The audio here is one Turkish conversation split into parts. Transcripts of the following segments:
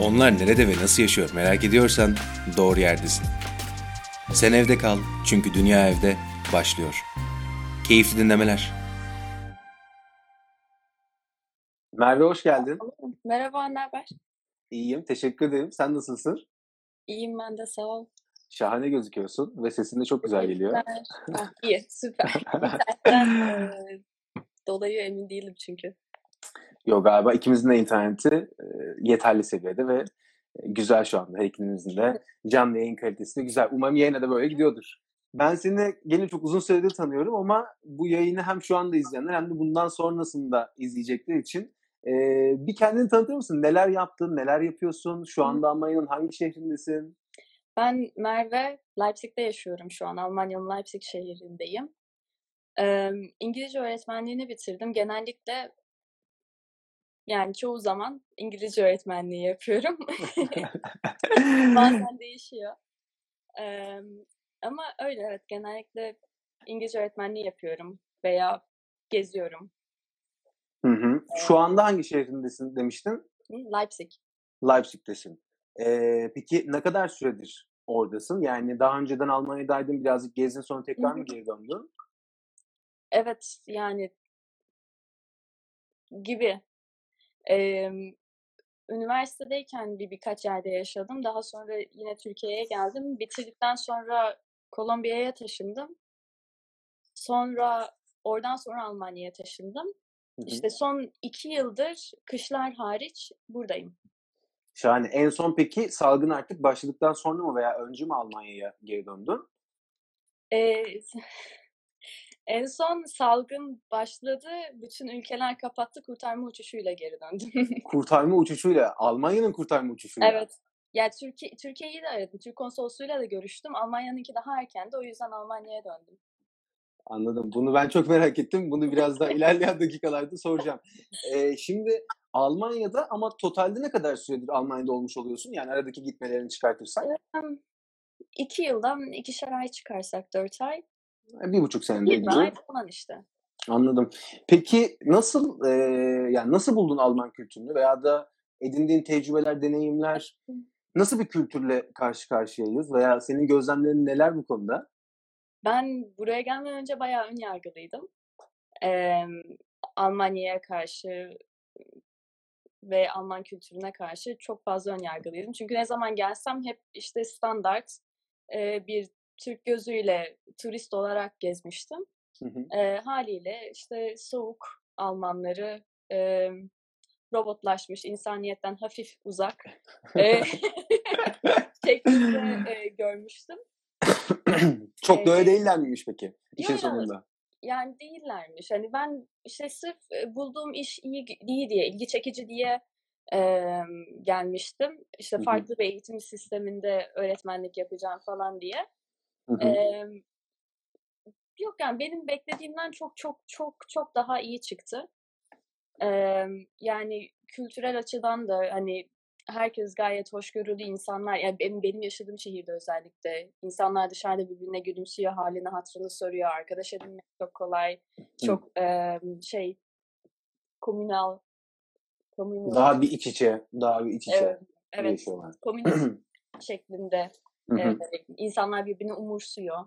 Onlar nerede ve nasıl yaşıyor merak ediyorsan doğru yerdesin. Sen evde kal çünkü dünya evde başlıyor. Keyifli dinlemeler. Merve hoş geldin. Merhaba, ne haber? İyiyim, teşekkür ederim. Sen nasılsın? İyiyim ben de, sağ ol. Şahane gözüküyorsun ve sesin de çok güzel geliyor. Ah, iyi, süper. Dolayı emin değilim çünkü. Yok galiba ikimizin de interneti e, yeterli seviyede ve güzel şu anda. Her ikimizin de canlı yayın kalitesi de güzel. Umarım yayına da böyle gidiyordur. Ben seni gene çok uzun süredir tanıyorum ama bu yayını hem şu anda izleyenler hem de bundan sonrasında izleyecekler için e, bir kendini tanıtır mısın? Neler yaptın, neler yapıyorsun? Şu anda Almanya'nın hangi şehrindesin? Ben Merve, Leipzig'te yaşıyorum şu an. Almanya'nın Leipzig şehrindeyim. Eee, İngilizce öğretmenliğini bitirdim. Genellikle yani çoğu zaman İngilizce öğretmenliği yapıyorum. Bazen değişiyor. Eee, ama öyle evet genellikle İngilizce öğretmenliği yapıyorum veya geziyorum. Hı hı. Şu anda hangi şehrindesin demiştin? Leipzig. Leipzig'tesin. Ee, peki ne kadar süredir oradasın? Yani daha önceden Almanya'daydın, birazcık gezdin sonra Hı tekrar hı. mı geri döndün? Evet yani gibi. Emm, üniversitedeyken bir birkaç yerde yaşadım. Daha sonra yine Türkiye'ye geldim. Bitirdikten sonra Kolombiya'ya taşındım. Sonra oradan sonra Almanya'ya taşındım. Hı hı. İşte son 2 yıldır kışlar hariç buradayım. Şahane. En son peki salgın artık başladıktan sonra mı veya önce mi Almanya'ya geri döndün? Eee, en son salgın başladı. Bütün ülkeler kapattı. Kurtarma uçuşuyla geri döndüm. Kurtarma uçuşuyla, Almanya'nın kurtarma uçuşuyla. Evet. Ya Türkiye Türkiye'yi de aradım. Türk konsolosluğuyla da görüştüm. Almanya'nınki daha erkendi. O yüzden Almanya'ya döndüm. Anladım. Bunu ben çok merak ettim. Bunu biraz daha ilerleyen dakikalarda soracağım. Ee, şimdi Almanya'da ama totalde ne kadar süredir Almanya'da olmuş oluyorsun? Yani aradaki gitmelerini çıkartırsak. Emm, 2 yıldan ikişer ay çıkarsak 4 ay. Bir buçuk senede 20 gibi. ay falan işte. Anladım. Peki nasıl eee, yani nasıl buldun Alman kültürünü veya da edindiğin tecrübeler, deneyimler nasıl bir kültürle karşı karşıyayız veya senin gözlemlerin neler bu konuda? Ben buraya gelmeden önce bayağı ön yargılıydım. Emm, Almanya'ya karşı ve Alman kültürüne karşı çok fazla ön yargılıydım. Çünkü ne zaman gelsem hep işte standart eee, bir Türk gözüyle turist olarak gezmiştim. Hı hı. Eee, hâliyle işte soğuk Almanları, emm, robotlaşmış, insaniyetten hafif uzak eee, şeklinde eee, görmüştüm. Çok da öyle değiller miymiş peki işin sonunda? Yani değillermiş. Hani ben işte sırf bulduğum iş iyi iyi diye, ilgi çekici diye emm, gelmiştim. İşte farklı bir eğitim sisteminde öğretmenlik yapacağım falan diye. Hı hı. Emm, yok yani benim beklediğimden çok çok çok çok daha iyi çıktı. Emm, yani kültürel açıdan da hani herkes gayet hoşgörülü insanlar. Yani benim benim yaşadığım şehirde özellikle insanlar dışarıda birbirine gülümsüyor, hâlini hatırını soruyor. Arkadaş edinmek çok kolay. Çok emm, şey komünal communal Daha bir iç içe, daha bir iç içe Evet, evet. Komünist şeklinde Hı hı. insanlar birbirini umursuyor.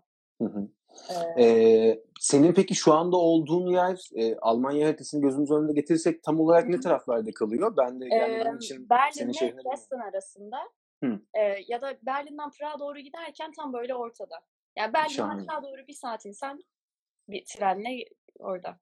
Hı hı. Eee Eee, senin peki şu anda olduğun yer, eee, Almanya haritasını gözümüzün önünde getirirsek tam olarak Hı ne taraflarda kalıyor? Ben de gelmediğim Emm, için Berlin'le. Dresden arasında, Hı. eee, ya da Berlin'den Prag'a doğru giderken tam böyle ortada. Yani Berlin'den aşağı doğru 1 saat insen bir trenle orada.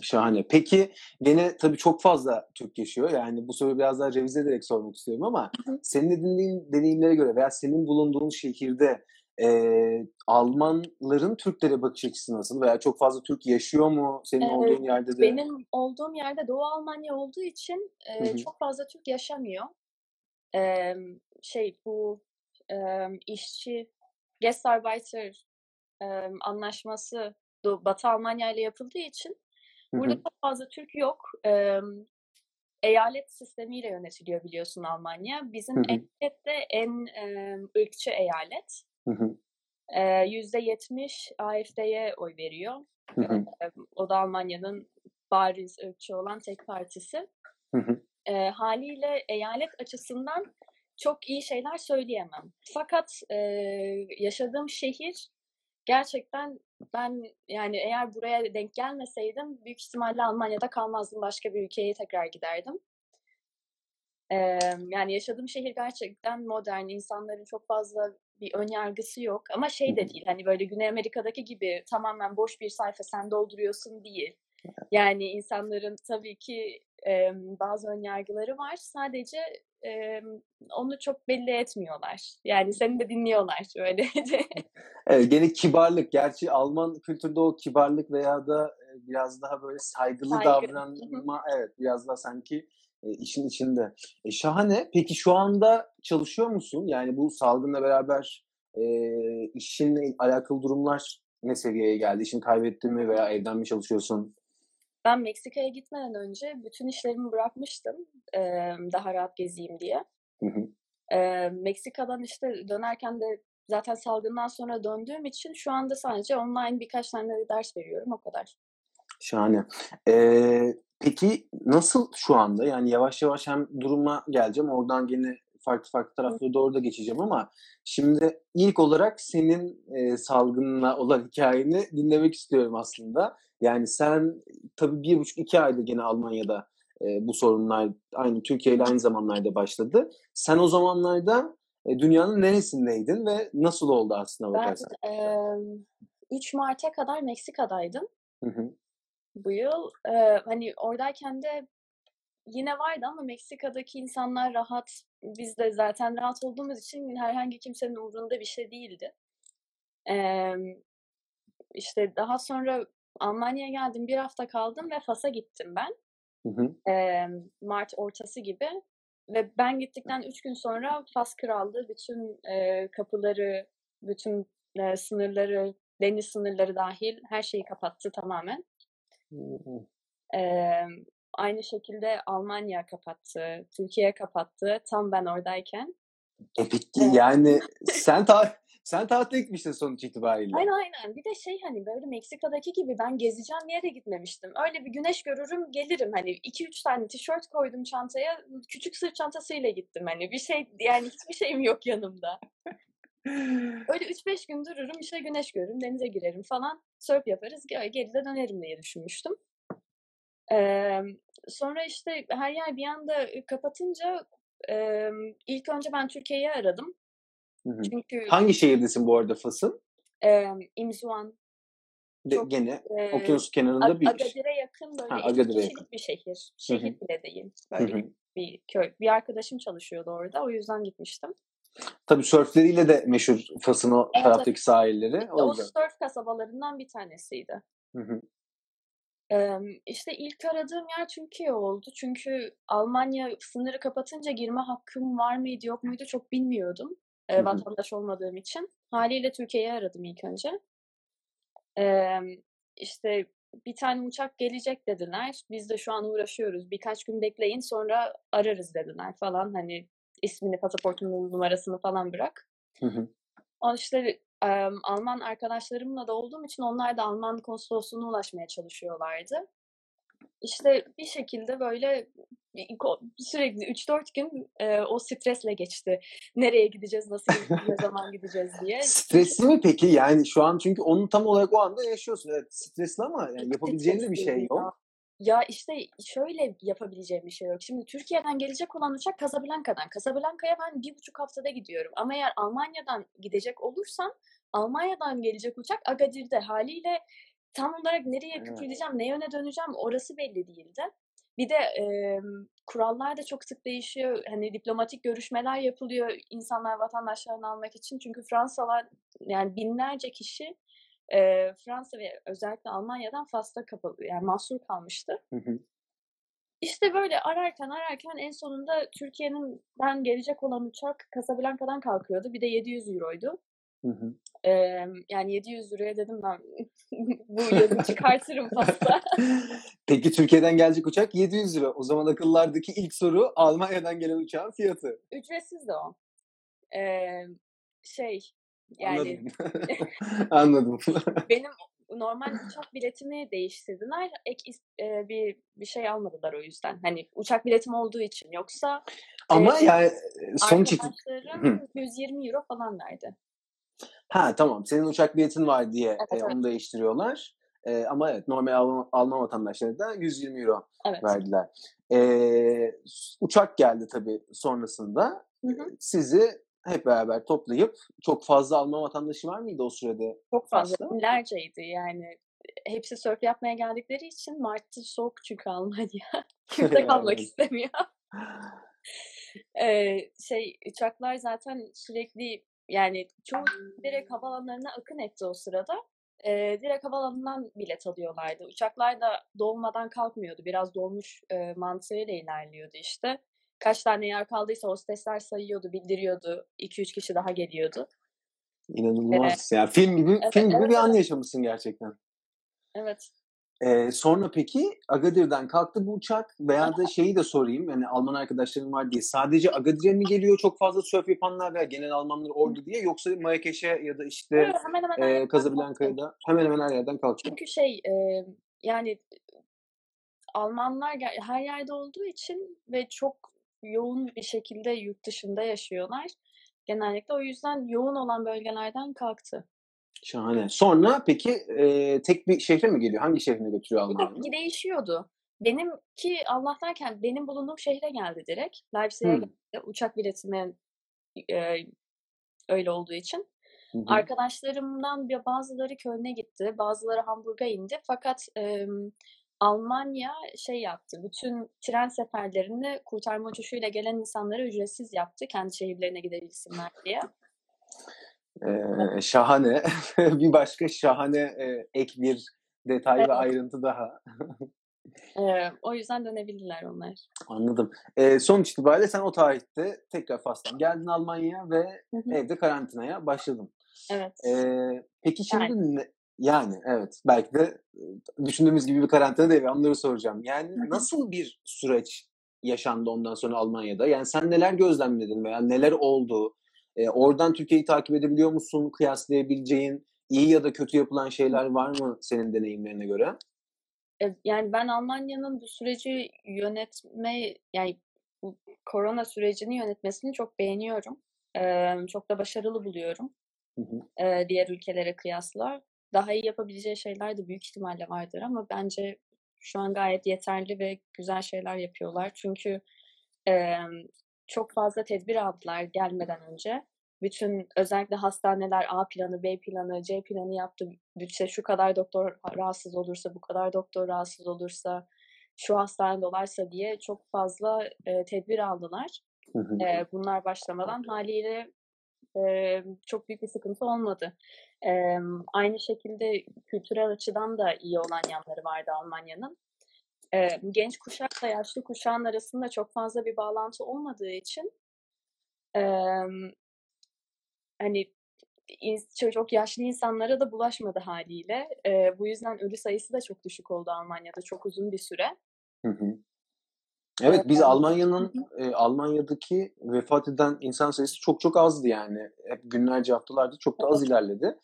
Şahane. Peki gene tabii çok fazla Türk yaşıyor. Yani bu soruyu biraz daha revize ederek sormak istiyorum ama senin edindiğin deneyimlere göre veya senin bulunduğun şehirde eee, Almanların Türklere bakış açısı nasıl? Veya çok fazla Türk yaşıyor mu senin Eee, olduğun yerde de? benim olduğum yerde Doğu Almanya olduğu için, hı. çok fazla Türk yaşamıyor. Emm, şey bu, emm, işçi Gastarbeiter emm, anlaşması Batı Almanya'yla yapıldığı için burada çok fazla Türk yok. Emm, eyalet sistemiyle yönetiliyor biliyorsun Almanya. Bizim eyalet de en, emm, ırkçı eyalet. Eee, %70 AfD'ye oy veriyor. Emm, o da Almanya'nın bariz ırkçı olan tek partisi. Hı hı. e, haliyle eyalet açısından çok iyi şeyler söyleyemem. Fakat e, yaşadığım şehir gerçekten ben yani eğer buraya denk gelmeseydim büyük ihtimalle Almanya'da kalmazdım. Başka bir ülkeye tekrar giderdim. E, yani yaşadığım şehir gerçekten modern. insanların çok fazla bir ön yargısı yok. Ama şey de değil hani böyle Güney Amerika'daki gibi tamamen boş bir sayfa sen dolduruyorsun değil. Yani insanların tabii ki e, bazı ön yargıları var. Sadece e, onu çok belli etmiyorlar. Yani seni de dinliyorlar böylece. evet, gene kibarlık. Gerçi Alman kültürde o kibarlık veya da biraz daha böyle saygılı Saygı. davranma evet biraz daha sanki e, işin içinde. E, şahane. Peki şu anda çalışıyor musun? Yani bu salgınla beraber e, işinle alakalı durumlar ne seviyeye geldi? İşini kaybettin mi veya evden mi çalışıyorsun? Ben Meksika'ya gitmeden önce bütün işlerimi bırakmıştım e, daha rahat gezeyim diye. Hı hı. E, Meksika'dan işte dönerken de zaten salgından sonra döndüğüm için şu anda sadece online birkaç tane ders veriyorum o kadar. Şahane. Ee, peki nasıl şu anda? Yani yavaş yavaş hem duruma geleceğim. Oradan gene farklı farklı taraflara doğru da geçeceğim ama şimdi ilk olarak senin e, salgınla olan hikayeni dinlemek istiyorum aslında. Yani sen tabii bir buçuk iki aydır gene Almanya'da e, bu sorunlar aynı Türkiye ile aynı zamanlarda başladı. Sen o zamanlarda e, dünyanın neresindeydin ve nasıl oldu aslında bakarsan? Ben e, 3 Mart'a kadar Meksika'daydım. Hı hı. Bu yıl e, hani oradayken de yine vardı ama Meksika'daki insanlar rahat. Biz de zaten rahat olduğumuz için herhangi kimsenin umurunda bir şey değildi. Ee, işte daha sonra Almanya'ya geldim. Bir hafta kaldım ve Fas'a gittim ben. Hı hı. Ee, Mart ortası gibi. Ve ben gittikten üç gün sonra Fas Krallığı bütün e, kapıları, bütün e, sınırları, deniz sınırları dahil her şeyi kapattı tamamen. Hı hı. Ee, aynı şekilde Almanya kapattı, Türkiye kapattı tam ben oradayken. E peki yani sen ta sen tatile gitmiştin sonuç itibariyle. Aynen aynen. Bir de şey hani böyle Meksika'daki gibi ben gezeceğim yere gitmemiştim. Öyle bir güneş görürüm gelirim hani 2-3 tane tişört koydum çantaya küçük sırt çantasıyla gittim hani bir şey yani hiçbir şeyim yok yanımda. Öyle 3-5 gün dururum işte güneş görürüm denize girerim falan surf yaparız geri de dönerim diye düşünmüştüm. Ee, sonra işte her yer bir anda kapatınca e, ilk önce ben Türkiye'yi aradım. Hı hı. Çünkü hangi şehirdesin bu arada Fas'ın? E, İmzuan. De, Çok, gene e, okyanus kenarında bir Agadir'e yakın böyle ha, Agadir'e yakın. bir şehir. Şehir Hı-hı. bile değil. Böyle Hı-hı. bir köy. Bir arkadaşım çalışıyordu orada. O yüzden gitmiştim. Tabii sörfleriyle de meşhur Fas'ın o evet, taraftaki sahilleri. O, o sörf kasabalarından bir tanesiydi. Hı hı. İşte ilk aradığım yer Türkiye oldu. Çünkü Almanya sınırı kapatınca girme hakkım var mıydı yok muydu çok bilmiyordum. Hı hı. Vatandaş olmadığım için. Haliyle Türkiye'yi aradım ilk önce. İşte bir tane uçak gelecek dediler. Biz de şu an uğraşıyoruz. Birkaç gün bekleyin sonra ararız dediler falan. Hani ismini, pasaportunun numarasını falan bırak. Hı hı. O işte Alman arkadaşlarımla da olduğum için onlar da Alman konsolosluğuna ulaşmaya çalışıyorlardı. İşte bir şekilde böyle sürekli 3-4 gün e, o stresle geçti. Nereye gideceğiz, nasıl ne zaman gideceğiz diye. Stresli mi peki? Yani şu an çünkü onu tam olarak o anda yaşıyorsun. Evet stresli ama yani yapabileceğin de bir şey yok. Ya işte şöyle yapabileceğim bir şey yok. Şimdi Türkiye'den gelecek olan uçak Casablanca'dan. Casablanca'ya ben bir buçuk haftada gidiyorum. Ama eğer Almanya'dan gidecek olursam Almanya'dan gelecek uçak Agadir'de haliyle tam olarak nereye küfredeceğim, ne yöne döneceğim orası belli değildi. Bir de e, kurallar da çok sık değişiyor. Hani diplomatik görüşmeler yapılıyor insanlar vatandaşlarını almak için. Çünkü Fransalar yani binlerce kişi e, Fransa ve özellikle Almanya'dan fazla kapalı yani mahsur kalmıştı. Hı hı. İşte böyle ararken ararken en sonunda Türkiye'nin ben gelecek olan uçak Casablanca'dan kalkıyordu. Bir de 700 euroydu. Hı hı. Ee, yani 700 liraya dedim ben bu yazı çıkartırım fazla. Peki Türkiye'den gelecek uçak 700 lira. O zaman akıllardaki ilk soru Almanya'dan gelen uçağın fiyatı. Ücretsiz de o. Ee, şey yani Anladım. Anladım. benim normal uçak biletimi değiştirdiler. Ek e, bir bir şey almadılar o yüzden. Hani uçak biletim olduğu için. Yoksa Ama e, yani sonuç arkadaşlarım 120 euro falan verdi. Ha tamam. Senin uçak biletin var diye Evet, e, evet. onu değiştiriyorlar. E, ama evet normal Alman, Alman vatandaşları da 120 euro Evet. verdiler. E, uçak geldi tabii sonrasında. Hı hı. Sizi hep beraber toplayıp çok fazla Alman vatandaşı var mıydı o sürede? Çok fazla. Fas'ta? Binlerceydi yani. Hepsi sörf yapmaya geldikleri için Mart'ta soğuk çünkü Almanya. Kimse kalmak istemiyor. Ee, şey uçaklar zaten sürekli yani çoğu direkt havaalanlarına akın etti o sırada. Ee, direkt havaalanından bilet alıyorlardı. Uçaklar da dolmadan kalkmıyordu. Biraz dolmuş e, mantığıyla ilerliyordu işte. Kaç tane yer kaldıysa hostesler sayıyordu, bildiriyordu. 2-3 kişi daha geliyordu. İnanılmaz. Yani film gibi Evet, film gibi evet, bir an evet. yaşamışsın gerçekten. Evet. Ee, sonra peki Agadir'den kalktı bu uçak veya da şeyi de sorayım. Yani Alman arkadaşlarım var diye. Sadece Agadir'e mi geliyor çok fazla sörf yapanlar veya genel Almanlar orada diye yoksa Marrakeş'e ya da işte Evet, hemen hemen e, yerden Casablanca'ya kalktı. da hemen hemen her yerden kalkıyor. Çünkü şey e, yani Almanlar her yerde olduğu için ve çok yoğun bir şekilde yurt dışında yaşıyorlar. Genellikle o yüzden yoğun olan bölgelerden kalktı. Şahane. Sonra peki e, tek bir şehre mi geliyor? Hangi şehrine götürüyor Bir Almanya? de değişiyordu. Benimki Allah'tayken benim bulunduğum şehre geldi direkt. Leipzig'e Hmm. geldi. Uçak biletimin e, öyle olduğu için. Hı hı. Arkadaşlarımdan bir bazıları Köln'e gitti, bazıları Hamburg'a indi. Fakat em, Almanya şey yaptı, bütün tren seferlerini kurtarma uçuşuyla gelen insanlara ücretsiz yaptı, kendi şehirlerine gidebilsinler diye. Ee, şahane. bir başka şahane e, ek bir detay Evet. ve ayrıntı daha. Ee, o yüzden dönebildiler onlar. Anladım. Ee, sonuç itibariyle sen o tarihte tekrar Fas'tan geldin Almanya'ya ve evde karantinaya başladın. Evet. Ee, peki şimdi Yani. ne- yani evet belki de e, düşündüğümüz gibi bir karantina değil. Onları soracağım. Yani nasıl bir süreç yaşandı ondan sonra Almanya'da? Yani sen neler gözlemledin veya neler oldu? Ee, oradan Türkiye'yi takip edebiliyor musun? Kıyaslayabileceğin iyi ya da kötü yapılan şeyler var mı senin deneyimlerine göre? E, Yani ben Almanya'nın bu süreci yönetme, yani bu korona sürecini yönetmesini çok beğeniyorum. Ee, çok da başarılı buluyorum. Hı hı. e, diğer ülkelere kıyasla. Daha iyi yapabileceği şeyler de büyük ihtimalle vardır ama bence şu an gayet yeterli ve güzel şeyler yapıyorlar. Çünkü e, çok fazla tedbir aldılar gelmeden önce. Bütün özellikle hastaneler A planı, B planı, C planı yaptı. Bütçe şu kadar doktor rahatsız olursa, bu kadar doktor rahatsız olursa, şu hastane dolarsa diye çok fazla e, tedbir aldılar. Hı hı. E, bunlar başlamadan haliyle e, çok büyük bir sıkıntı olmadı. E, aynı şekilde kültürel açıdan da iyi olan yanları vardı Almanya'nın. E, genç kuşakla yaşlı kuşağın arasında çok fazla bir bağlantı olmadığı için e, hani çok yaşlı insanlara da bulaşmadı haliyle. E, bu yüzden ölü sayısı da çok düşük oldu Almanya'da çok uzun bir süre. Hı hı. Evet biz Almanya'nın e, Almanya'daki vefat eden insan sayısı çok çok azdı yani. Hep günlerce haftalarda çok da az ilerledi.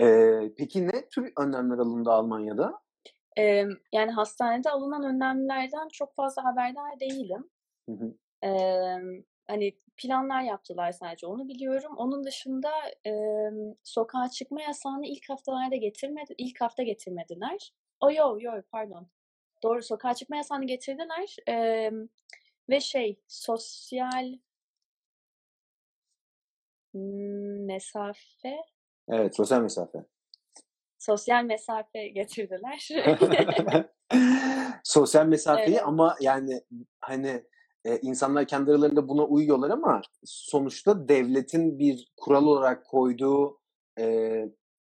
Ee, peki ne tür önlemler alındı Almanya'da? E, yani hastanede alınan önlemlerden çok fazla haberdar değilim. Hı hı. Eee, hani planlar yaptılar sadece onu biliyorum. Onun dışında eee, sokağa çıkma yasağını ilk haftalarda getirmedi, ilk hafta getirmediler. O yo yo pardon. Doğru sokağa çıkma yasağını getirdiler. Eee, ve şey sosyal mesafe Evet sosyal mesafe. sosyal mesafe getirdiler. sosyal mesafeyi Evet. ama yani hani e, insanlar kendi aralarında buna uyuyorlar ama sonuçta devletin bir kural olarak koyduğu e,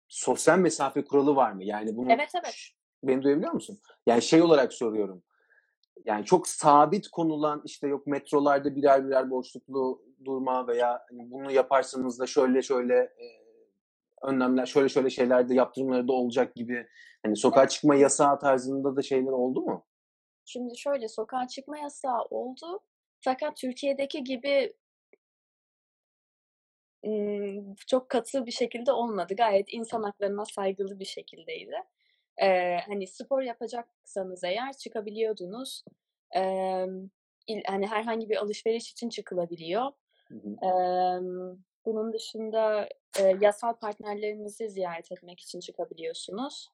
sosyal mesafe kuralı var mı? Yani bunu Evet, evet. Beni duyabiliyor musun? Yani şey olarak soruyorum. Yani çok sabit konulan işte yok metrolarda birer birer boşluklu durma veya hani bunu yaparsanız da şöyle şöyle e, önlemler şöyle şöyle şeyler de yaptırımları da olacak gibi hani sokağa çıkma yasağı tarzında da şeyler oldu mu? Şimdi şöyle sokağa çıkma yasağı oldu. Fakat Türkiye'deki gibi çok katı bir şekilde olmadı. Gayet insan haklarına saygılı bir şekildeydi. Eee, hani spor yapacaksanız eğer çıkabiliyordunuz. Emm, il hani herhangi bir alışveriş için çıkılabiliyor. Emm, bunun dışında, eee, yasal partnerlerinizi ziyaret etmek için çıkabiliyorsunuz.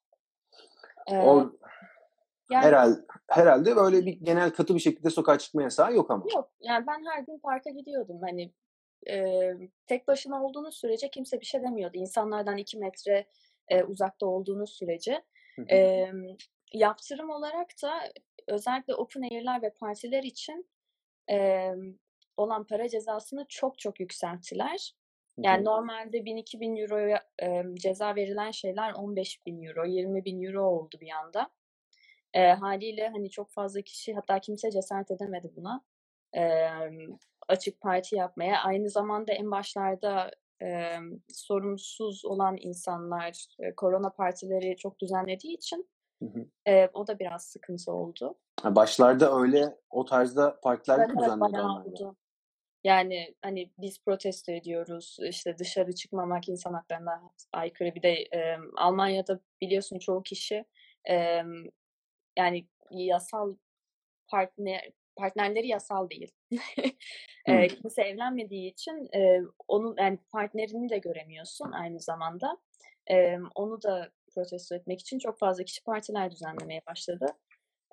Eee, O yani herhal herhâlde böyle bir genel katı bir şekilde sokağa çıkma yasağı yok ama. Yok, yani ben her gün parka gidiyordum. Hani, eee, tek başına olduğunuz sürece kimse bir şey demiyordu. İnsanlardan 2 metre, eee, uzakta olduğunuz sürece. Emm, yaptırım olarak da özellikle open air'ler ve partiler için, emm, olan para cezasını çok çok yükselttiler. Yani hı. normalde €1000-€2000'ya, emm, ceza verilen şeyler €15.000, €20.000 oldu bir anda. Eee, hâliyle, hani, çok fazla kişi hatta kimse cesaret edemedi buna. Emm, açık parti yapmaya. Aynı zamanda en başlarda, emm, sorumsuz olan insanlar, eee, korona partileri çok düzenlediği için, Hı hı. eee, o da biraz sıkıntı oldu. Ha, başlarda öyle o tarzda partiler Evet, oldu. Yani, hani, biz protesto ediyoruz, işte, dışarı çıkmamak insan haklarına aykırı. Bir de, emm, Almanya'da biliyorsun çoğu kişi, emm, yani, yasal partner partnerleri yasal değil. Hımm. kimse evlenmediği için, eee, onun, yani, partnerini de göremiyorsun aynı zamanda. Emm, onu da protesto etmek için çok fazla kişi partiler düzenlemeye başladı.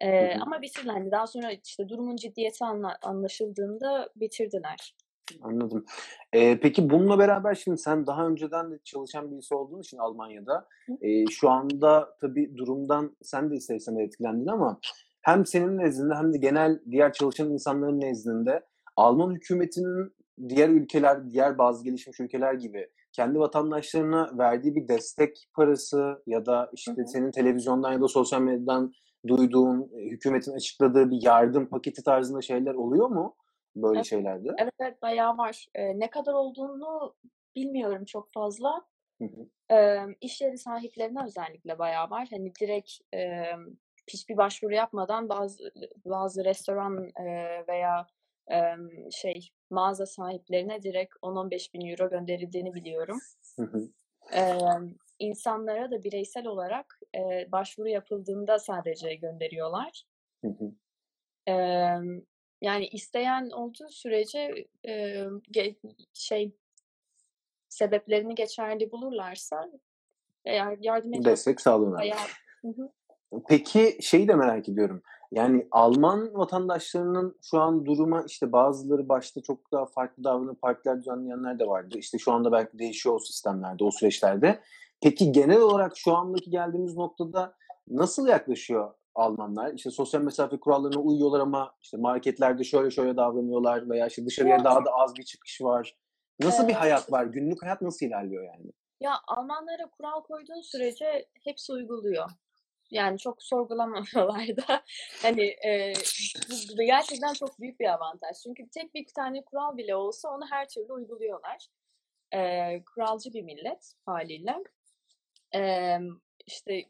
Hı hı. ama bitirdiler. Hani, daha sonra, işte, durumun ciddiyeti anla anlaşıldığında bitirdiler. Anladım. Eee, peki bununla beraber şimdi sen daha önceden de çalışan birisi olduğun için Almanya'da, eee, şu anda tabii durumdan sen de ister istemez etkilendin ama hem senin nezdinde hem de genel diğer çalışan insanların nezdinde Alman hükümetinin diğer ülkeler, diğer bazı gelişmiş ülkeler gibi kendi vatandaşlarına verdiği bir destek parası ya da, işte, hı. senin televizyondan ya da sosyal medyadan duyduğun, eee, hükümetin açıkladığı bir yardım paketi tarzında şeyler oluyor mu böyle Evet. şeylerde? Evet, evet, bayağı var. Eee, ne kadar olduğunu bilmiyorum çok fazla. Hı hı. Emm, iş yeri sahiplerine özellikle bayağı var. Hani, direkt, emm, hiçbir başvuru yapmadan bazı bazı restoran, eee, veya, emm, şey, mağaza sahiplerine direkt €10-15.000 gönderildiğini biliyorum. Hı hı. Emm, insanlara da bireysel olarak, eee, başvuru yapıldığında sadece gönderiyorlar. Hı hı. Emm, yani isteyen olduğu sürece, emm, ge şey sebeplerini geçerli bulurlarsa eğer yardım ediyor Destek Hı hı. Peki şeyi de merak ediyorum. Yani Alman vatandaşlarının şu an duruma, işte, bazıları başta çok daha farklı davranıp partiler düzenleyenler de vardı. İşte, şu anda belki değişiyor o sistemlerde, o süreçlerde. Peki genel olarak şu andaki geldiğimiz noktada nasıl yaklaşıyor Almanlar? İşte, sosyal mesafe kurallarına uyuyorlar ama, işte, marketlerde şöyle şöyle davranıyorlar veya, işte, dışarıya Ya daha da az bir çıkış var. Nasıl bir Eee hayat var? Günlük hayat nasıl ilerliyor yani? Ya, Almanlara kural koyduğun sürece hepsi uyguluyor. Yani çok sorgulamıyorlar da. Hani, eee, bu gerçekten çok büyük bir avantaj. Çünkü tek bir tane kural bile olsa onu her türlü uyguluyorlar. Eee, kuralcı bir millet hâliyle. Emm, işte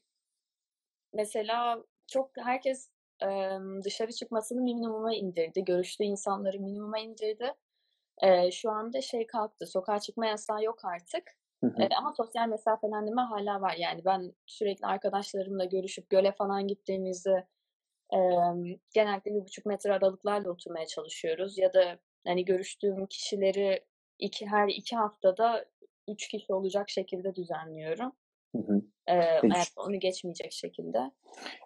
mesela çok herkes, emm, dışarı çıkmasını minimuma indirdi. Görüştüğü insanları minimuma indirdi. Eee, şu anda şey kalktı, sokağa çıkma yasağı yok artık. Hı hı. ama sosyal mesafelendirme hâlâ var. Yani ben sürekli arkadaşlarımla görüşüp göle falan gittiğimizde, emm, genellikle 1,5 metre aralıklarla oturmaya çalışıyoruz ya da, hani, görüştüğüm kişileri iki her 2 haftada 3 kişi olacak şekilde düzenliyorum. Hı hı. Ş onu geçmeyecek şekilde.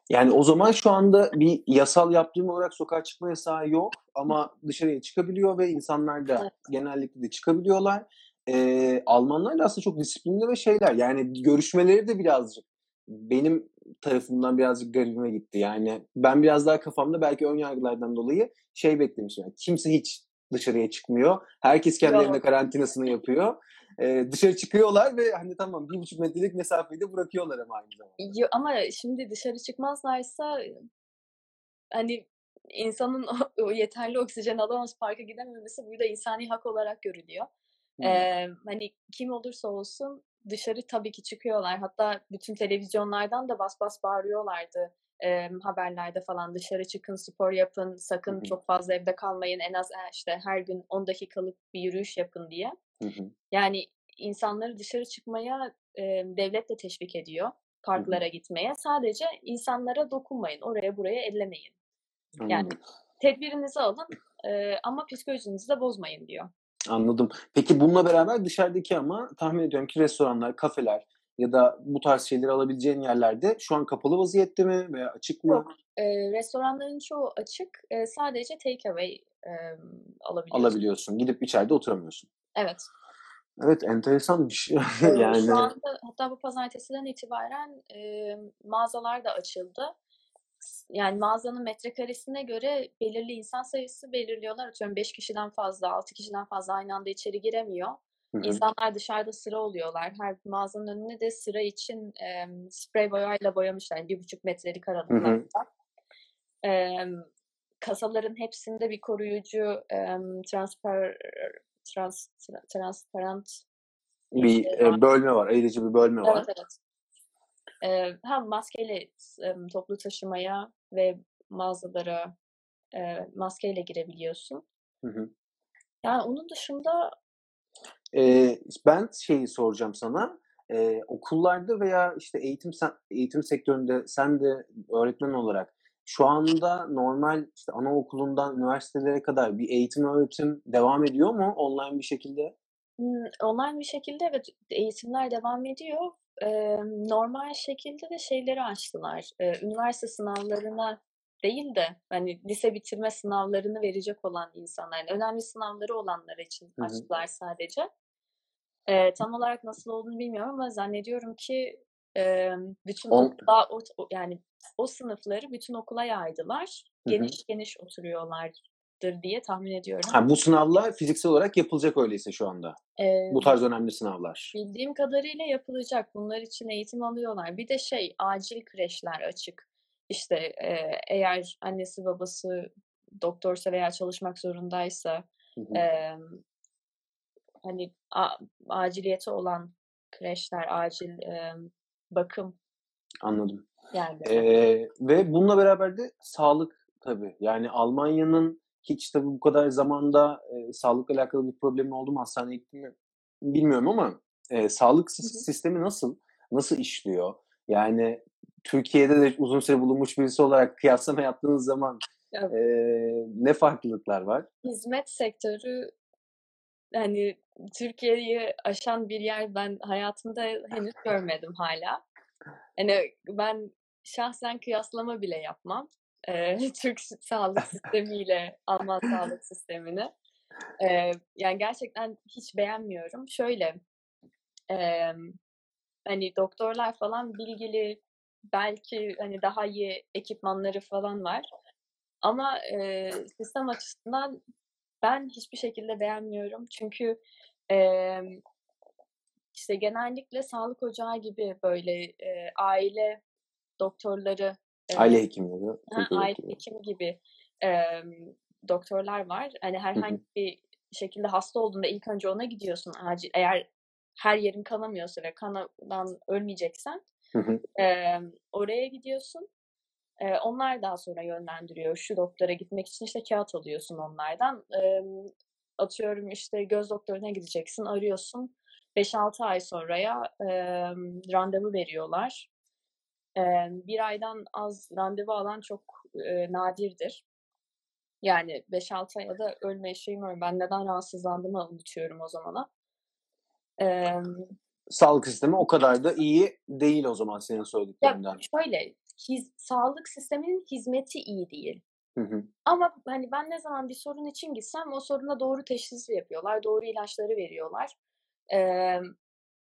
Yani o zaman şu anda bir yasal yaptırım olarak sokağa çıkma yasağı yok ama dışarıya çıkabiliyor ve insanlar da Evet. genellikle de çıkabiliyorlar. Eee, Almanlar da aslında çok disiplinli ve şeyler, yani görüşmeleri de birazcık benim tarafımdan birazcık garibime gitti. Yani ben biraz daha kafamda belki ön yargılardan dolayı şey beklemişim, yani kimse hiç dışarıya çıkmıyor. Herkes kendi evinde Yok. karantinasını yapıyor. Eee, dışarı çıkıyorlar ve, hani, tamam 1,5 metrelik mesafeyi de bırakıyorlar ama aynı zamanda. Yo ama şimdi dışarı çıkmazlarsa, hani, insanın o o yeterli oksijen alamaz, parka gidememesi burada insani hak olarak görülüyor. Emm, hani, kim olursa olsun dışarı tabii ki çıkıyorlar. Hatta bütün televizyonlardan da bas bas bağırıyorlardı, emm, haberlerde falan. Dışarı çıkın, spor yapın, sakın hı. çok fazla evde kalmayın. En az, işte, her gün 10 dakikalık bir yürüyüş yapın diye. Hı hı. Yani insanları dışarı çıkmaya e, devlet de teşvik ediyor. Parklara gitmeye. Sadece insanlara dokunmayın. Oraya buraya ellemeyin. Yani Anladım. tedbirinizi alın e, ama psikolojinizi de bozmayın diyor. Anladım. Peki bununla beraber dışarıdaki ama tahmin ediyorum ki restoranlar, kafeler ya da bu tarz şeyleri alabileceğin yerlerde şu an kapalı vaziyette mi veya açık mı? Yok. E, restoranların çoğu açık. E, sadece take away e, alabiliyorsun. Alabiliyorsun. Gidip içeride oturamıyorsun. Evet. Evet enteresanmış. Yani Şu anda hatta bu pazartesiden itibaren e, mağazalar da açıldı. Yani mağazanın metrekaresine göre belirli insan sayısı belirliyorlar. Atıyorum 5 kişiden fazla, 6 kişiden fazla aynı anda içeri giremiyor. Hı hı. İnsanlar dışarıda sıra oluyorlar. Her mağazanın önüne de sıra için e, sprey boyayla boyamışlar. Yani bir buçuk metrelik aralıklarla. E, kasaların hepsinde bir koruyucu e, transpar, trans, tra- transparent bir e, bölme var. Ayırıcı bir bölme var. Evet Ee, hem maskeyle e, toplu taşımaya ve mağazalara e, maskeyle girebiliyorsun. Hı hı. Yani onun dışında Ee, ben şeyi soracağım sana. Ee, okullarda veya işte eğitim eğitim sektöründe sen de öğretmen olarak şu anda normal işte anaokulundan üniversitelere kadar bir eğitim öğretim devam ediyor mu online bir şekilde? online bir şekilde evet eğitimler devam ediyor. Ee, normal şekilde de şeyleri açtılar. Ee, üniversite sınavlarına değil de hani lise bitirme sınavlarını verecek olan insanlar, yani önemli sınavları olanlar için Hı hı. açtılar sadece. Ee, tam olarak nasıl olduğunu bilmiyorum ama zannediyorum ki e, bütün On- okula, o, yani o sınıfları bütün okula yaydılar. Hı hı. Geniş geniş oturuyorlardır diye tahmin ediyorum. Ha, bu sınavlar fiziksel olarak yapılacak öyleyse şu anda. Ee, Bu tarz önemli sınavlar. bildiğim kadarıyla yapılacak. Bunlar için eğitim alıyorlar. Bir de şey acil kreşler açık. İşte e, eğer annesi babası doktorsa veya çalışmak zorundaysa Hı hı. e, hani a- aciliyeti olan kreşler, acil e, bakım Anladım. yerleri. Ee, ve bununla beraber de sağlık tabii. Yani Almanya'nın hiç tabii bu kadar zamanda e, sağlıkla alakalı bir problemi oldu mu hastaneye gitti mi bilmiyorum ama e, sağlık sistemi nasıl? Nasıl işliyor? Yani Türkiye'de de uzun süre bulunmuş birisi olarak kıyaslama yaptığınız zaman Evet. e, ne farklılıklar var? Hizmet sektörü hani Türkiye'yi aşan bir yer ben hayatımda henüz görmedim hala. Hani ben şahsen kıyaslama bile yapmam. Ee, Türk sağlık sistemiyle Alman sağlık sistemini. Ee, yani gerçekten hiç beğenmiyorum. Şöyle e, hani doktorlar falan bilgili belki hani daha iyi ekipmanları falan var. Ama e, sistem açısından ben hiçbir şekilde beğenmiyorum. Çünkü e, işte genellikle sağlık ocağı gibi böyle e, aile doktorları, e, Aile hekimleri, ha, aile hekimi gibi e, doktorlar var. Hani herhangi bir şekilde hasta olduğunda ilk önce ona gidiyorsun acil. Eğer her yerin kanamıyorsa ve kanadan ölmeyeceksen e, oraya gidiyorsun. E, onlar daha sonra yönlendiriyor. Şu doktora gitmek için işte kağıt alıyorsun onlardan. E, atıyorum işte göz doktoruna gideceksin. Arıyorsun. 5-6 ay sonraya e, randevu veriyorlar. E, bir aydan az randevu alan çok e, nadirdir. Yani 5-6 aya da ölme şeyim var. Ben neden rahatsızlandığımı unutuyorum o zamana. E, Sağlık sistemi o kadar da iyi değil o zaman senin ya söylediklerinden. şöyle, hiz, sağlık sisteminin hizmeti iyi değil. Hı hı. Ama hani ben ne zaman bir sorun için gitsem o soruna doğru teşhisi yapıyorlar, doğru ilaçları veriyorlar. Ee,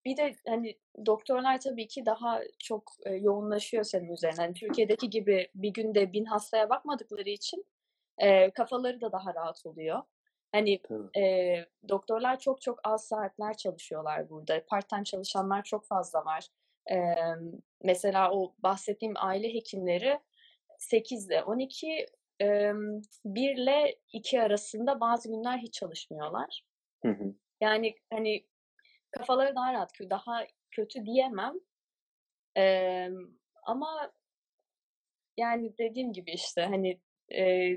bir de hani doktorlar tabii ki daha çok e, yoğunlaşıyor senin üzerine. Hani Türkiye'deki gibi bir günde bin hastaya bakmadıkları için e, kafaları da daha rahat oluyor. Hani Tabii. e, doktorlar çok çok az saatler çalışıyorlar burada. Part-time çalışanlar çok fazla var. E, mesela o bahsettiğim aile hekimleri 8 ile 12, e, 1 ile 2 arasında bazı günler hiç çalışmıyorlar. Hı hı. Yani hani kafaları daha rahat, daha kötü diyemem. E, ama yani dediğim gibi işte hani e,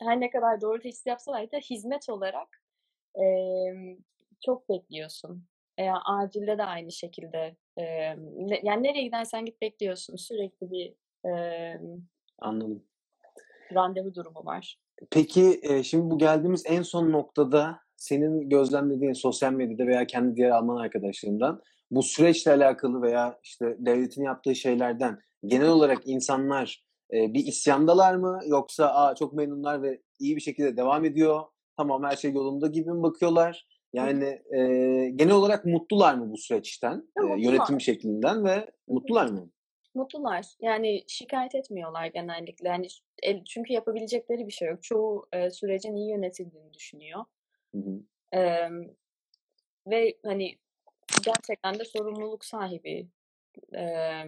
her ne kadar doğru teşhis yapsalar da hizmet olarak e, çok bekliyorsun. Veya acilde de aynı şekilde. E, yani nereye gidersen git bekliyorsun. Sürekli bir e, Anladım. randevu durumu var. Peki e, şimdi bu geldiğimiz en son noktada senin gözlemlediğin sosyal medyada veya kendi diğer Alman arkadaşlarından bu süreçle alakalı veya işte devletin yaptığı şeylerden genel olarak insanlar e, bir isyandalar mı yoksa Aa, çok memnunlar ve iyi bir şekilde devam ediyor tamam her şey yolunda gibi mi bakıyorlar? Yani e, genel olarak mutlular mı bu süreçten, e, yönetim şeklinden ve mutlular mı? Mutlular. Yani şikayet etmiyorlar genellikle. Yani çünkü yapabilecekleri bir şey yok. Çoğu e, sürecin iyi yönetildiğini düşünüyor. Hı hı. E, ve hani gerçekten de sorumluluk sahibi e,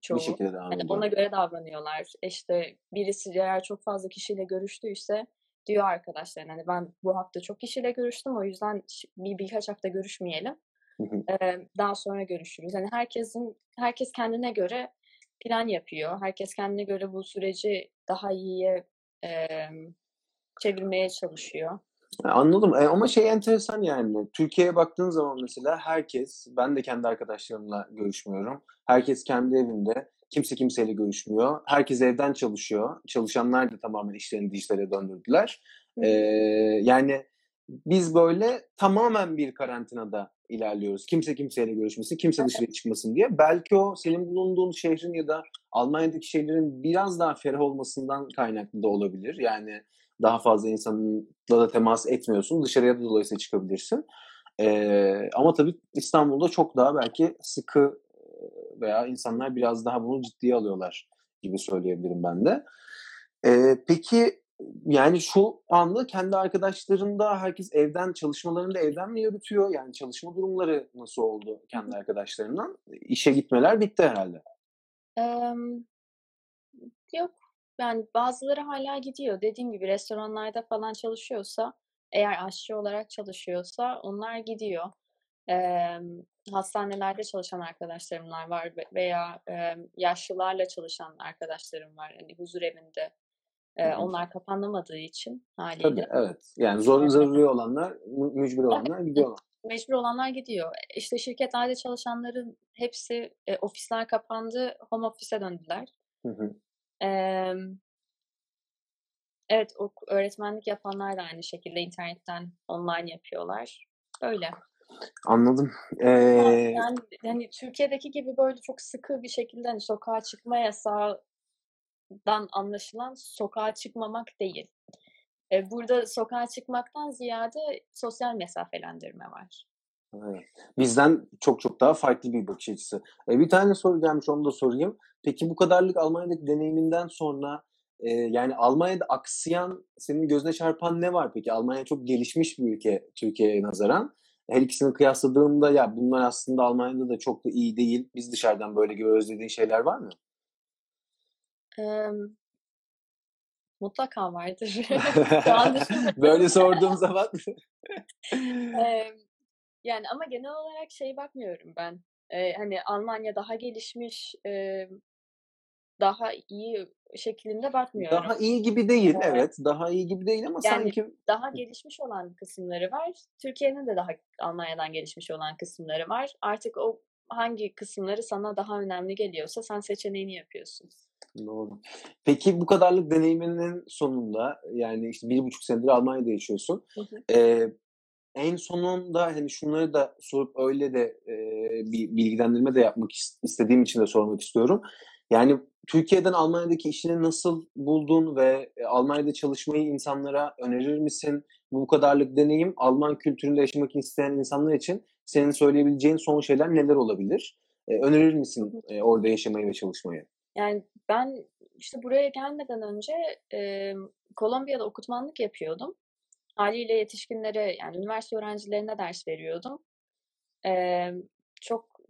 çoğu. Bir şekilde ediyor. ona göre davranıyorlar. İşte birisi eğer çok fazla kişiyle görüştüyse diyor arkadaşlarına hani ben bu hafta çok kişiyle görüştüm o yüzden bir birkaç hafta görüşmeyelim. Ee, daha sonra görüşürüz. Yani herkesin herkes kendine göre plan yapıyor. Herkes kendine göre bu süreci daha iyiye e, çevirmeye çalışıyor. Ha, Anladım. E, ama şey enteresan yani. Türkiye'ye baktığın zaman mesela herkes, ben de kendi arkadaşlarımla görüşmüyorum. Herkes kendi evinde. Kimse kimseyle görüşmüyor. Herkes evden çalışıyor. Çalışanlar da tamamen işlerini dijitale döndürdüler. Hı hı. E, yani biz böyle tamamen bir karantinada ilerliyoruz. Kimse kimseyle görüşmesin, kimse dışarı çıkmasın diye. Belki o senin bulunduğun şehrin ya da Almanya'daki şeylerin biraz daha ferah olmasından kaynaklı da olabilir. Yani daha fazla insanla da temas etmiyorsun. Dışarıya da dolayısıyla çıkabilirsin. Ee, ama tabii İstanbul'da çok daha belki sıkı veya insanlar biraz daha bunu ciddiye alıyorlar gibi söyleyebilirim ben de. Ee, peki yani şu anda kendi arkadaşlarında herkes evden çalışmalarını da evden mi yürütüyor? Yani çalışma durumları nasıl oldu kendi arkadaşlarından? İşe gitmeler bitti herhalde. Em, yok. Yani bazıları hala gidiyor. Dediğim gibi restoranlarda falan çalışıyorsa, eğer aşçı olarak çalışıyorsa onlar gidiyor. Em, hastanelerde çalışan arkadaşlarımlar var ve- veya em, yaşlılarla çalışan arkadaşlarım var. Hani huzur evinde. E, onlar kapanamadığı için Tabii haliyle evet. Yani zor zaruri olanlar, mü- mücbir olanlar gidiyorlar. mecbur olanlar gidiyor. İşte şirketlerde çalışanların hepsi e, ofisler kapandı, home office'e döndüler. Hı hı. Em, evet, o öğretmenlik yapanlar da aynı şekilde internetten online yapıyorlar. Öyle. Anladım. Ee, yani hani Türkiye'deki gibi böyle çok sıkı bir şekilde hani sokağa çıkma yasağından anlaşılan sokağa çıkmamak değil. E, burada sokağa çıkmaktan ziyade sosyal mesafelendirme var. evet. Bizden çok çok daha farklı bir bakış açısı. Ee, bir tane soru gelmiş onu da sorayım. Peki bu kadarlık Almanya'daki deneyiminden sonra e, yani Almanya'da aksayan senin gözüne çarpan ne var peki? Almanya çok gelişmiş bir ülke Türkiye'ye nazaran. Her ikisini kıyasladığında ya bunlar aslında Almanya'da da çok da iyi değil. Biz dışarıdan böyle görüyoruz dediğin şeyler var mı? Mutlaka vardır. Böyle sorduğum zaman yani ama genel olarak şey bakmıyorum ben. Ee, hani Almanya daha gelişmiş, e, daha iyi şeklinde bakmıyorum. daha iyi gibi değil. Evet. Evet, daha iyi gibi değil ama Yani sanki daha gelişmiş olan kısımları var. Türkiye'nin de daha Almanya'dan gelişmiş olan kısımları var. Artık o hangi kısımları sana daha önemli geliyorsa sen seçeneğini yapıyorsun. Doğru. Peki bu kadarlık deneyiminin sonunda yani işte bir buçuk senedir Almanya'da yaşıyorsun. Hı hı. Ee, en sonunda hani şunları da sorup öyle de e, bir bilgilendirme de yapmak is- istediğim için de sormak istiyorum. Yani Türkiye'den Almanya'daki işini nasıl buldun ve e, Almanya'da çalışmayı insanlara önerir misin? Bu kadarlık deneyim Alman kültüründe yaşamak isteyen insanlar için senin söyleyebileceğin son şeyler neler olabilir? E, önerir misin e, orada yaşamayı ve çalışmayı? Yani ben işte buraya gelmeden önce e, Kolombiya'da okutmanlık yapıyordum. Haliyle yetişkinlere yani üniversite öğrencilerine ders veriyordum. E, çok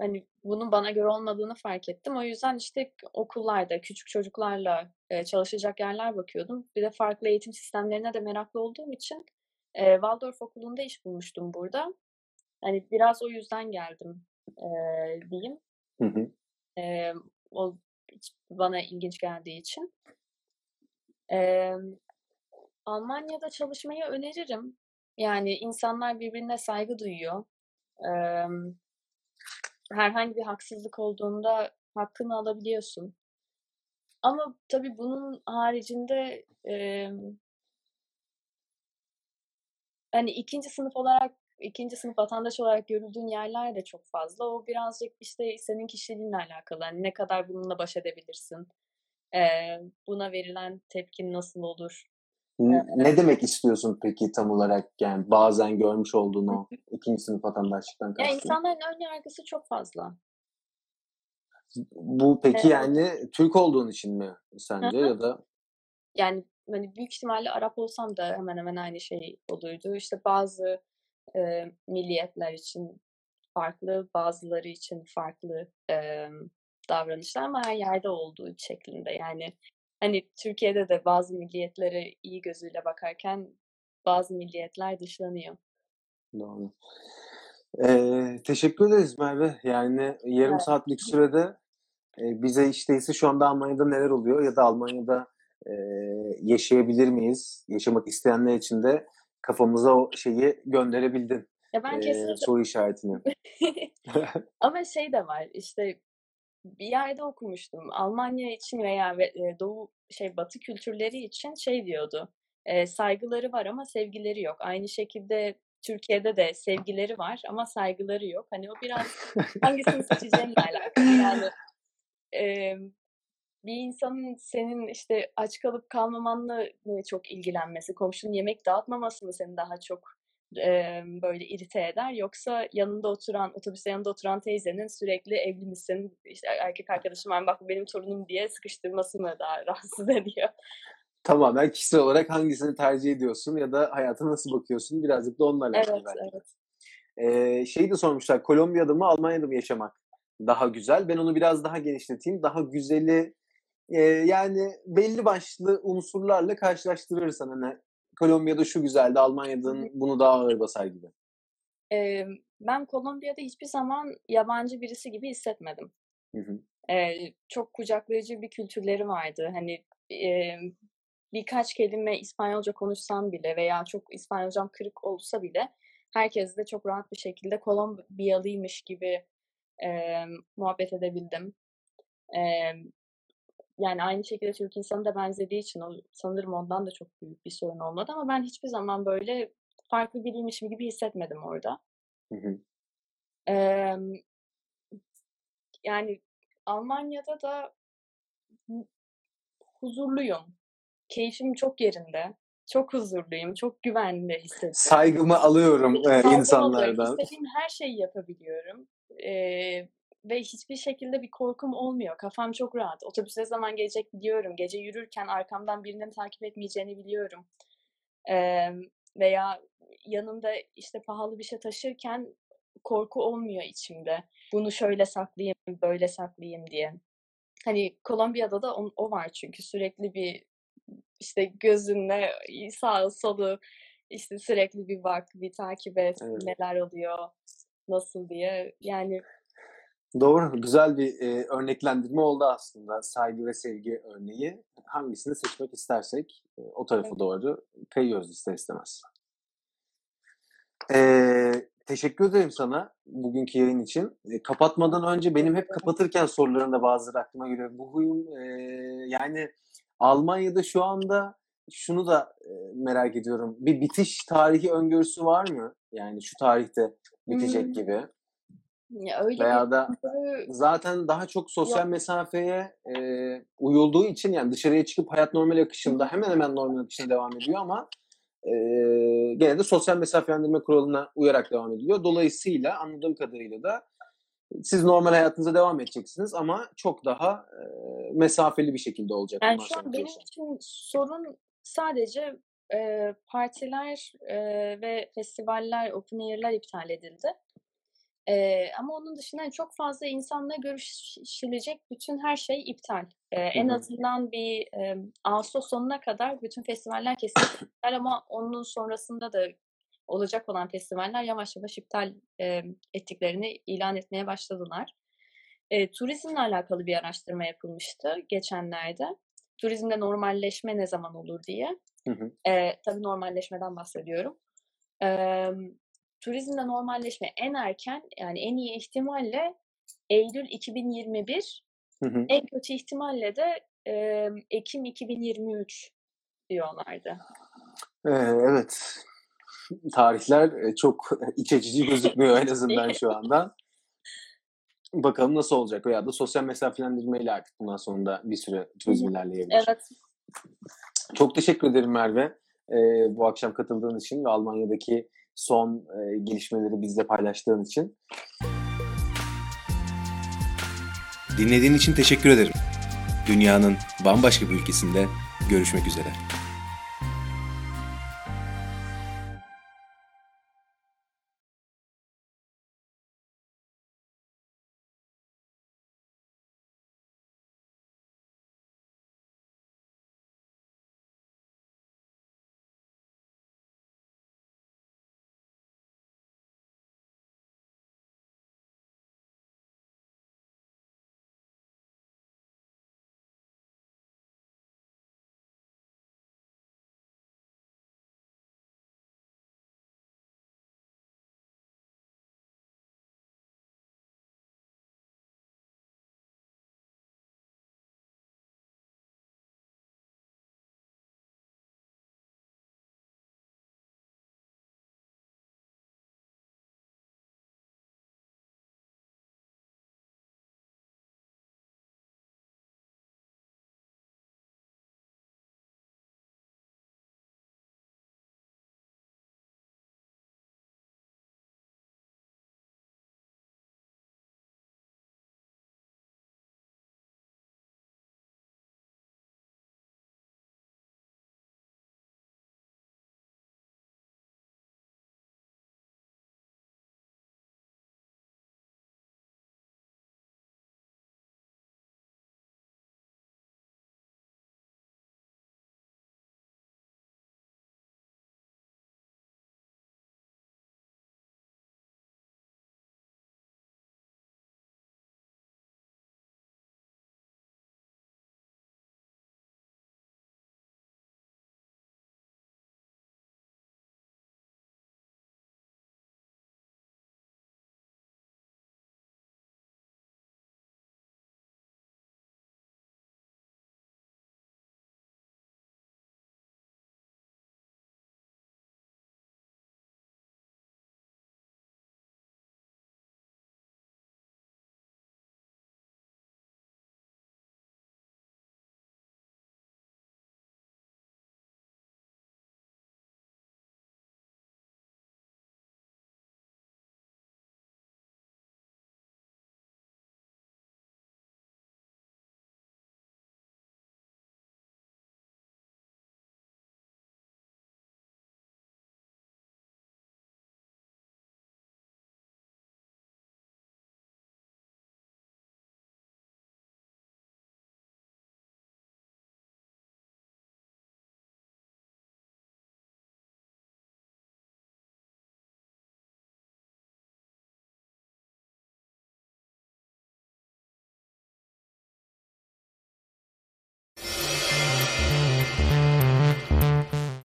hani bunun bana göre olmadığını fark ettim. O yüzden işte okullarda küçük çocuklarla e, çalışacak yerler bakıyordum. Bir de farklı eğitim sistemlerine de meraklı olduğum için e, Waldorf Okulu'nda iş bulmuştum burada. Hani biraz o yüzden geldim e, diyeyim. Hı hı. Eee, o bana ilginç geldiği için. Eee, Almanya'da çalışmayı öneririm. Yani insanlar birbirine saygı duyuyor. Emm, herhangi bir haksızlık olduğunda hakkını alabiliyorsun. Ama tabii bunun haricinde, emm hani 2. sınıf olarak, 2. sınıf vatandaş olarak görüldüğün yerler de çok fazla. O birazcık, işte, senin kişiliğinle alakalı. Hani ne kadar bununla baş edebilirsin? Eee, buna verilen tepkin nasıl olur? N ne demek istiyorsun peki tam olarak? Yani bazen görmüş olduğun o 2. sınıf vatandaşlıktan Ya, kastın? insanların ön yargısı çok fazla. Bu peki, Evet. yani Türk olduğun için mi sence ya da? Yani, hani, büyük ihtimalle Arap olsam da hemen hemen aynı şey olurdu. İşte, bazı, eee, milliyetler için farklı, bazıları için farklı, emm, davranışlar ama her yerde olduğu şeklinde. Yani, hani, Türkiye'de de bazı milliyetlere iyi gözüyle bakarken bazı milliyetler dışlanıyor. Doğru. Eee, teşekkür ederiz Merve. Yani yarım Evet. saatlik sürede, eee, bize değilse şu anda Almanya'da neler oluyor ya da Almanya'da, eee, yaşayabilir miyiz? Yaşamak isteyenler için de kafamıza o şeyi gönderebildin, Ya, ben kesinlikle soru işaretini. Ama şey de var, işte, bir yerde okumuştum. Almanya için veya ve eee, Doğu şey, Batı kültürleri için şey diyordu, eee, saygıları var ama sevgileri yok. Aynı şekilde Türkiye'de de sevgileri var ama saygıları yok. Hani o biraz hangisini seçeceğinle alakalı. Yani, emm, bir insanın senin, işte, aç kalıp kalmamanla çok ilgilenmesi, komşunun yemek dağıtmaması mı seni daha çok, emm, böyle irite eder yoksa yanında oturan, otobüste yanında oturan teyzenin sürekli evli misin, işte, erkek arkadaşın var bak benim torunum diye sıkıştırması mı daha rahatsız ediyor? Tamamen kişisel olarak hangisini tercih ediyorsun ya da hayata nasıl bakıyorsun? Birazcık da onunla alakalı Evet, belki evet. Eee, şeyi de sormuşlar, Kolombiya'da mı Almanya'da mı yaşamak daha güzel? Ben onu biraz daha genişleteyim. Daha güzeli, eee, yani belli başlı unsurlarla karşılaştırırsan hani Kolombiya'da şu güzeldi, Hı Almanya'da hı. bunu daha ağır basar gibi. Emm, ben Kolombiya'da hiçbir zaman yabancı birisi gibi hissetmedim. Hı hı. Eee, çok kucaklayıcı bir kültürleri vardı. Hani, emm, birkaç kelime İspanyolca konuşsam bile veya çok İspanyolcam kırık olsa bile herkesle çok rahat bir şekilde Kolombiyalıymış gibi, emm, muhabbet edebildim. Emm, yani aynı şekilde Türk insanı da benzediği için sanırım ondan da çok büyük bir sorun olmadı ama ben hiçbir zaman böyle farklı biriymişim gibi hissetmedim orada. Hı hı. Emm, yani Almanya'da da huzurluyum. Keyfim çok yerinde. Çok huzurluyum. Çok güvende hissediyorum. Saygımı alıyorum, eee, Saygı alıyorum. insanlardan. İstediğim her şeyi yapabiliyorum. Eee, ve hiçbir şekilde bir korkum olmuyor. Kafam çok rahat. Otobüs ne zaman gelecek biliyorum. Gece yürürken arkamdan birinin takip etmeyeceğini biliyorum. Emm, veya yanımda, işte, pahalı bir şey taşırken korku olmuyor içimde. Bunu şöyle saklayayım, böyle saklayayım diye. Hani Kolombiya'da da on o var çünkü sürekli bir, işte, gözünle sağı solu, işte, sürekli bir bak, bir takip et, Evet. neler oluyor, nasıl diye. Yani Doğru, güzel bir, eee, örneklendirme oldu aslında. Saygı ve sevgi örneği. Hangisini seçmek istersek, eee, o tarafa Evet. doğru kayıyoruz ister istemez. Eee, teşekkür ederim sana bugünkü yayın için. Eee, kapatmadan önce benim hep kapatırken sorularında bazıları aklıma geliyor. Bu huyum, eee, yani Almanya'da şu anda şunu da, eee, merak ediyorum. Bir bitiş tarihi öngörüsü var mı? Yani şu tarihte bitecek Hımm. gibi. Ya, öyle Veya da zaten daha çok sosyal yok. mesafeye, eee, uyulduğu için yani dışarıya çıkıp hayat normal akışında hemen hemen normal akışına devam ediyor ama, eee, gene de sosyal mesafelendirme kuralına uyarak devam ediliyor. Dolayısıyla anladığım kadarıyla da siz normal hayatınıza devam edeceksiniz ama çok daha, eee, mesafeli bir şekilde olacak Yani şu an benim için sorun sadece, eee, partiler, eee, ve festivaller, open air'ler iptal edildi. Eee, ama onun dışında, hani, çok fazla insanla görüşülecek bütün her şey iptal. Hı en azından bir, emm, ağustos sonuna kadar bütün festivaller kesinlikle iptal ama onun sonrasında da olacak olan festivaller yavaş yavaş iptal, emm, ettiklerini ilan etmeye başladılar. Eee, turizmle alakalı bir araştırma yapılmıştı geçenlerde. Turizmde normalleşme ne zaman olur diye. Hı hı. Eee, tabii normalleşmeden bahsediyorum. Eee, turizmde normalleşme en erken yani en iyi ihtimalle Eylül 2021, Hı hı. en kötü ihtimalle de emm, Ekim 2023 diyorlardı. Ee, evet. Tarihler e, çok iç açıcı gözükmüyor en azından şu anda. Bakalım nasıl olacak veya da sosyal mesafelendirmeyle artık bundan sonra da bir süre turizm ilerleyebilir. Evet. Çok teşekkür ederim Merve e, bu akşam katıldığın için ve Almanya'daki son e, gelişmeleri bizle paylaştığın için. Dinlediğin için teşekkür ederim. Dünyanın bambaşka bir ülkesinde görüşmek üzere.